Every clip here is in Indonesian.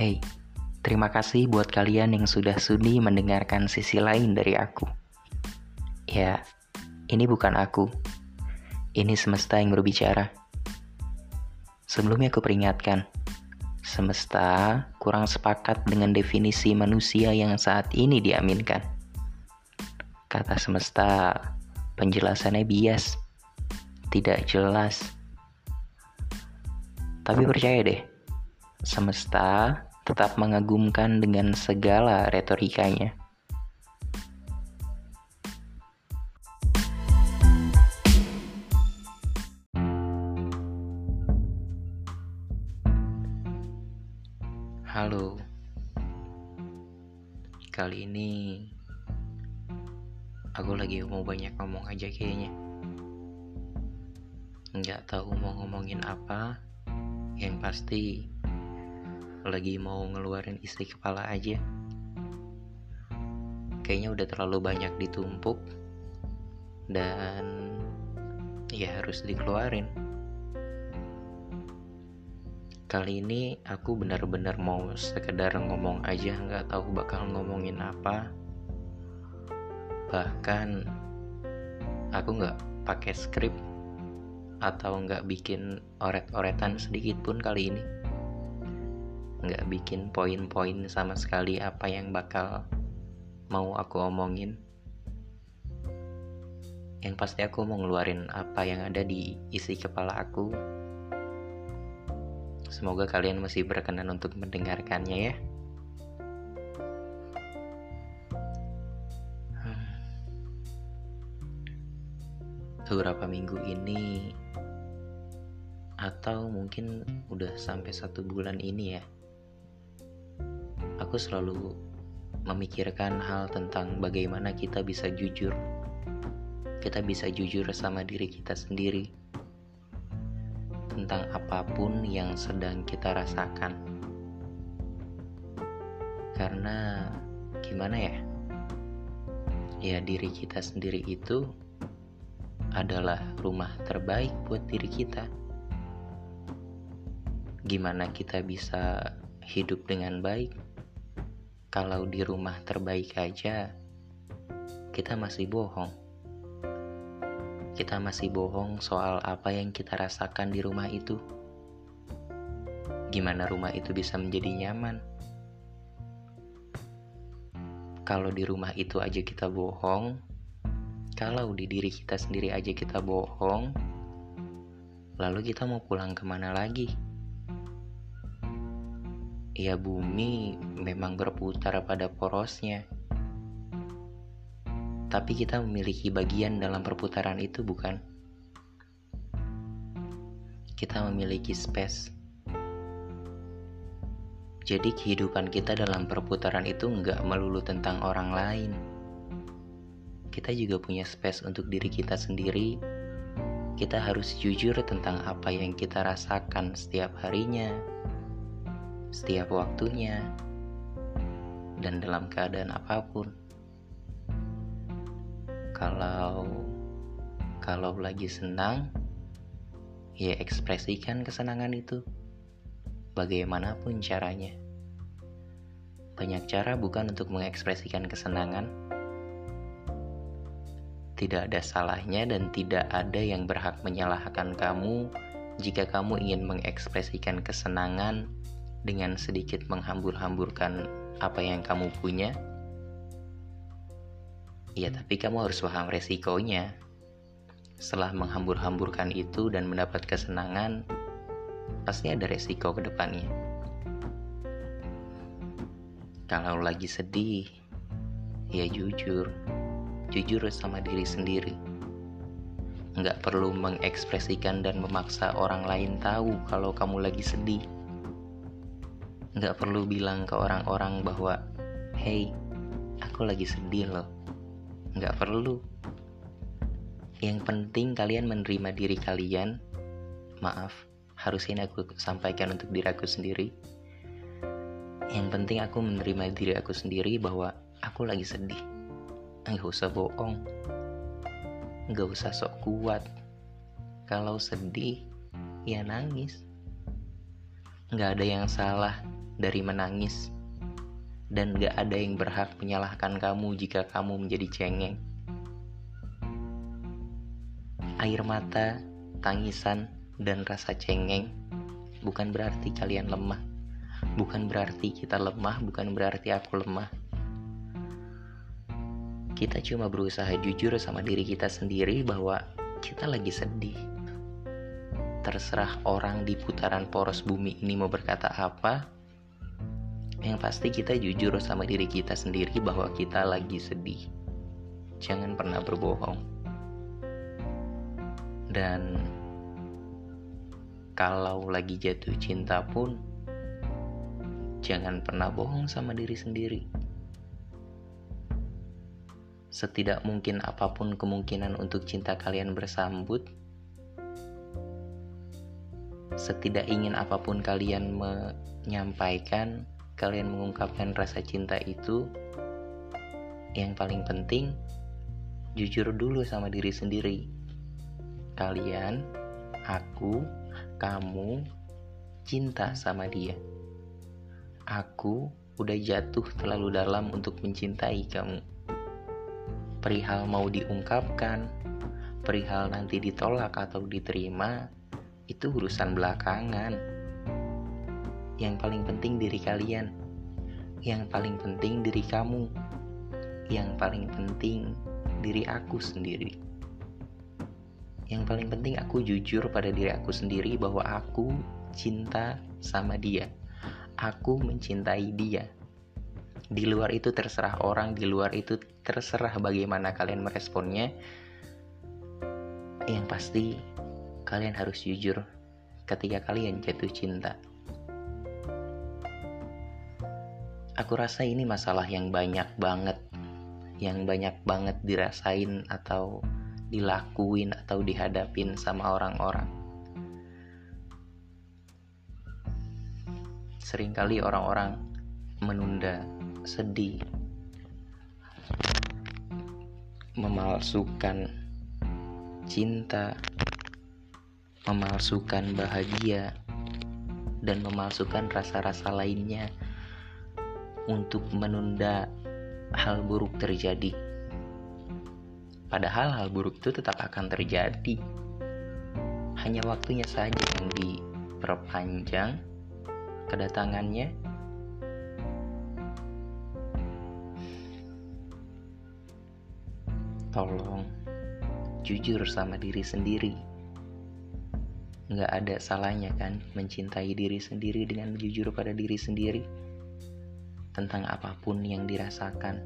Hey, terima kasih buat kalian yang sudah sudi mendengarkan sisi lain dari aku. Ya, ini bukan aku. Ini semesta yang berbicara. Sebelumnya aku peringatkan, semesta kurang sepakat dengan definisi manusia yang saat ini diaminkan. Kata semesta, penjelasannya bias, tidak jelas. Tapi percaya deh, semesta tetap mengagumkan dengan segala retorikanya. Halo, kali ini aku lagi mau banyak ngomong aja kayaknya. Nggak tahu mau ngomongin apa, yang pasti lagi mau ngeluarin isi kepala aja. Kayaknya udah terlalu banyak ditumpuk dan ya harus dikeluarin. Kali ini aku benar-benar mau sekedar ngomong aja nggak tahu bakal ngomongin apa. Bahkan aku nggak pakai skrip atau nggak bikin oret-oretan sedikit pun kali ini. Nggak bikin poin-poin sama sekali apa yang bakal mau aku omongin. Yang pasti aku mau ngeluarin apa yang ada di isi kepala aku Semoga kalian masih berkenan untuk mendengarkannya ya. Hmm. Beberapa minggu ini atau mungkin udah sampai satu bulan ini ya, aku selalu memikirkan hal tentang bagaimana kita bisa jujur. Kita bisa jujur sama diri kita sendiri tentang apa pun yang sedang kita rasakan. Karena gimana ya? Ya diri kita sendiri itu adalah rumah terbaik buat diri kita. Gimana kita bisa hidup dengan baik kalau di rumah terbaik aja kita masih bohong? kita masih bohong soal apa yang kita rasakan di rumah itu. Gimana rumah itu bisa menjadi nyaman? Kalau di rumah itu aja kita bohong, kalau di diri kita sendiri aja kita bohong, lalu kita mau pulang ke mana lagi? Ya bumi memang berputar pada porosnya tapi kita memiliki bagian dalam perputaran itu, bukan? Kita memiliki space. Jadi kehidupan kita dalam perputaran itu nggak melulu tentang orang lain. Kita juga punya space untuk diri kita sendiri. Kita harus jujur tentang apa yang kita rasakan setiap harinya, setiap waktunya, dan dalam keadaan apa pun. Kalau kalau lagi senang ya ekspresikan kesenangan itu bagaimanapun caranya. Banyak cara bukan untuk mengekspresikan kesenangan. Tidak ada salahnya dan tidak ada yang berhak menyalahkan kamu jika kamu ingin mengekspresikan kesenangan dengan sedikit menghambur-hamburkan apa yang kamu punya Ya tapi kamu harus paham resikonya. Setelah menghambur-hamburkan itu dan mendapat kesenangan, pasti ada resiko ke depannya. Kalau lagi sedih, ya jujur. Jujur sama diri sendiri. Nggak perlu mengekspresikan dan memaksa orang lain tahu kalau kamu lagi sedih. Nggak perlu bilang ke orang-orang bahwa, Hey, aku lagi sedih loh. Nggak perlu. Yang penting kalian menerima diri kalian. Maaf harus aku sampaikan untuk diri aku sendiri. Yang penting aku menerima diri aku sendiri bahwa aku lagi sedih. Nggak usah bohong. Nggak usah sok kuat. Kalau sedih ya nangis. Nggak ada yang salah dari menangis, dan gak ada yang berhak menyalahkan kamu jika kamu menjadi cengeng. Air mata, tangisan, dan rasa cengeng bukan berarti kalian lemah, bukan berarti kita lemah, bukan berarti aku lemah. Kita cuma berusaha jujur sama diri kita sendiri bahwa kita lagi sedih. Terserah orang di putaran poros bumi ini mau berkata apa, yang pasti kita jujur sama diri kita sendiri bahwa kita lagi sedih. Jangan pernah berbohong. Dan kalau lagi jatuh cinta pun jangan pernah bohong sama diri sendiri. Setidak mungkin apa pun kemungkinan untuk cinta kalian bersambut, setidak ingin apa pun kalian menyampaikan, kalian mengungkapkan rasa cinta itu, yang paling penting jujur dulu sama diri sendiri. Kalian, aku, kamu cinta sama dia. Aku udah jatuh terlalu dalam untuk mencintai kamu. Perihal mau diungkapkan, perihal nanti ditolak atau diterima, itu urusan belakangan yang paling penting diri kalian, yang paling penting diri kamu, yang paling penting diri aku sendiri. Yang paling penting aku jujur pada diri aku sendiri bahwa aku cinta sama dia. Aku mencintai dia. Di luar itu terserah orang, di luar itu terserah bagaimana kalian meresponnya. Yang pasti kalian harus jujur ketika kalian jatuh cinta. Aku rasa ini masalah yang banyak banget, yang banyak banget dirasain atau dilakuin atau dihadapin sama orang-orang. Seringkali orang-orang menunda, sedih, memalsukan cinta, memalsukan bahagia, dan memalsukan rasa-rasa lainnya untuk menunda hal buruk terjadi. Padahal hal buruk itu tetap akan terjadi. Hanya waktunya saja yang diperpanjang kedatangannya. Tolong jujur sama diri sendiri. Nggak ada salahnya kan mencintai diri sendiri dengan jujur pada diri sendiri tentang apa pun yang dirasakan.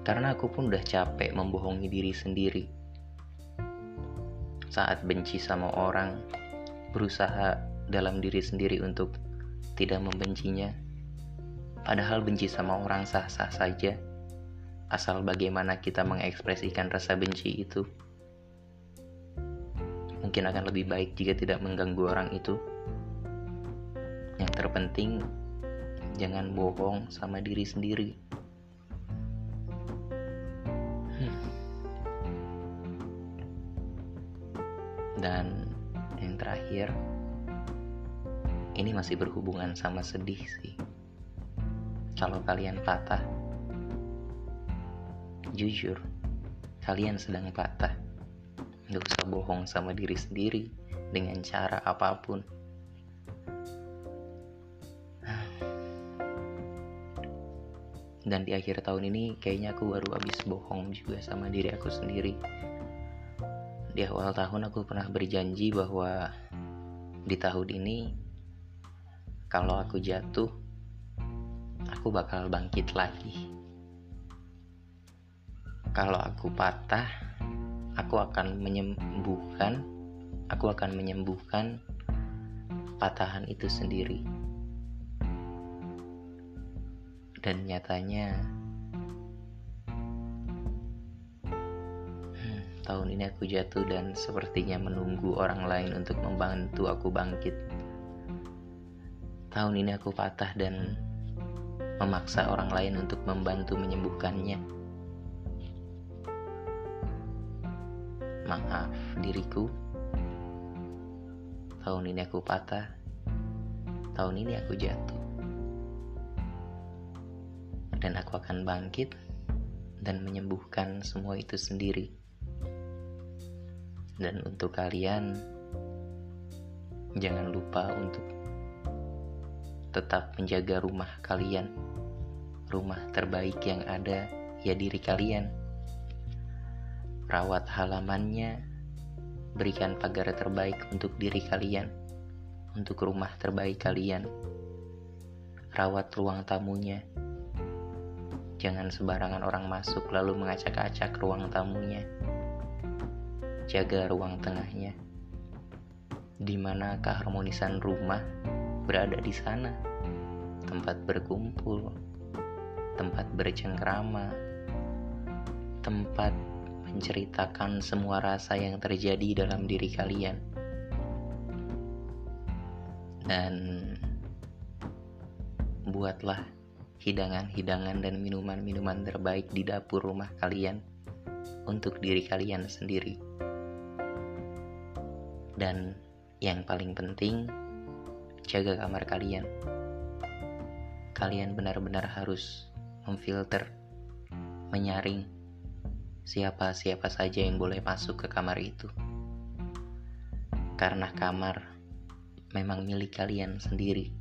Karena aku pun udah capek membohongi diri sendiri. Saat benci sama orang, berusaha dalam diri sendiri untuk tidak membencinya. Padahal benci sama orang sah-sah saja, asal bagaimana kita mengekspresikan rasa benci itu. Mungkin akan lebih baik jika tidak mengganggu orang itu. Yang terpenting, jangan bohong sama diri sendiri. Hmm. Dan yang terakhir, ini masih berhubungan sama sedih sih. Kalau kalian patah, jujur, kalian sedang patah. Gak usah bohong sama diri sendiri dengan cara apa pun. Dan di akhir tahun ini kayaknya aku baru habis bohong juga sama diri aku sendiri. Di awal tahun aku pernah berjanji bahwa di tahun ini kalau aku jatuh aku bakal bangkit lagi. Kalau aku patah aku akan menyembuhkan aku akan menyembuhkan patahan itu sendiri dan nyatanya hmm, tahun ini aku jatuh dan sepertinya menunggu orang lain untuk membantu aku bangkit. Tahun ini aku patah dan memaksa orang lain untuk membantu menyembuhkannya. Maaf diriku. Tahun ini aku patah. Tahun ini aku jatuh. Dan aku akan bangkit dan menyembuhkan semua itu sendiri. Dan untuk kalian, jangan lupa untuk tetap menjaga rumah kalian. Rumah terbaik yang ada ya diri kalian. Rawat halamannya, berikan pagar terbaik untuk diri kalian, untuk rumah terbaik kalian. Rawat ruang tamunya. Jangan sembarangan orang masuk lalu mengacak-acak ruang tamunya. Jaga ruang tengahnya. Di mana keharmonisan rumah berada di sana. Tempat berkumpul, tempat bercengkrama, tempat menceritakan semua rasa yang terjadi dalam diri kalian. Dan buatlah hidangan-hidangan dan minuman-minuman terbaik di dapur rumah kalian untuk diri kalian sendiri. Dan yang paling penting, jaga kamar kalian. Kalian benar-benar harus memfilter, menyaring siapa-siapa saja yang boleh masuk ke kamar itu. Karena kamar memang milik kalian sendiri.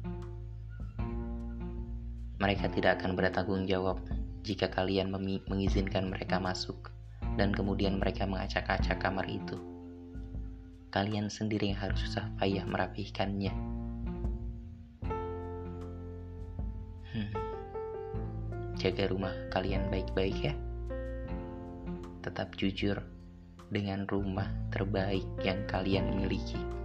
Mereka tidak akan bertanggung jawab jika kalian mengizinkan mereka masuk dan kemudian mereka mengacak-acak kamar itu. Kalian sendiri yang harus susah payah merapihkannya. Hmm. Jaga rumah kalian baik-baik ya tetap jujur dengan rumah terbaik yang kalian miliki.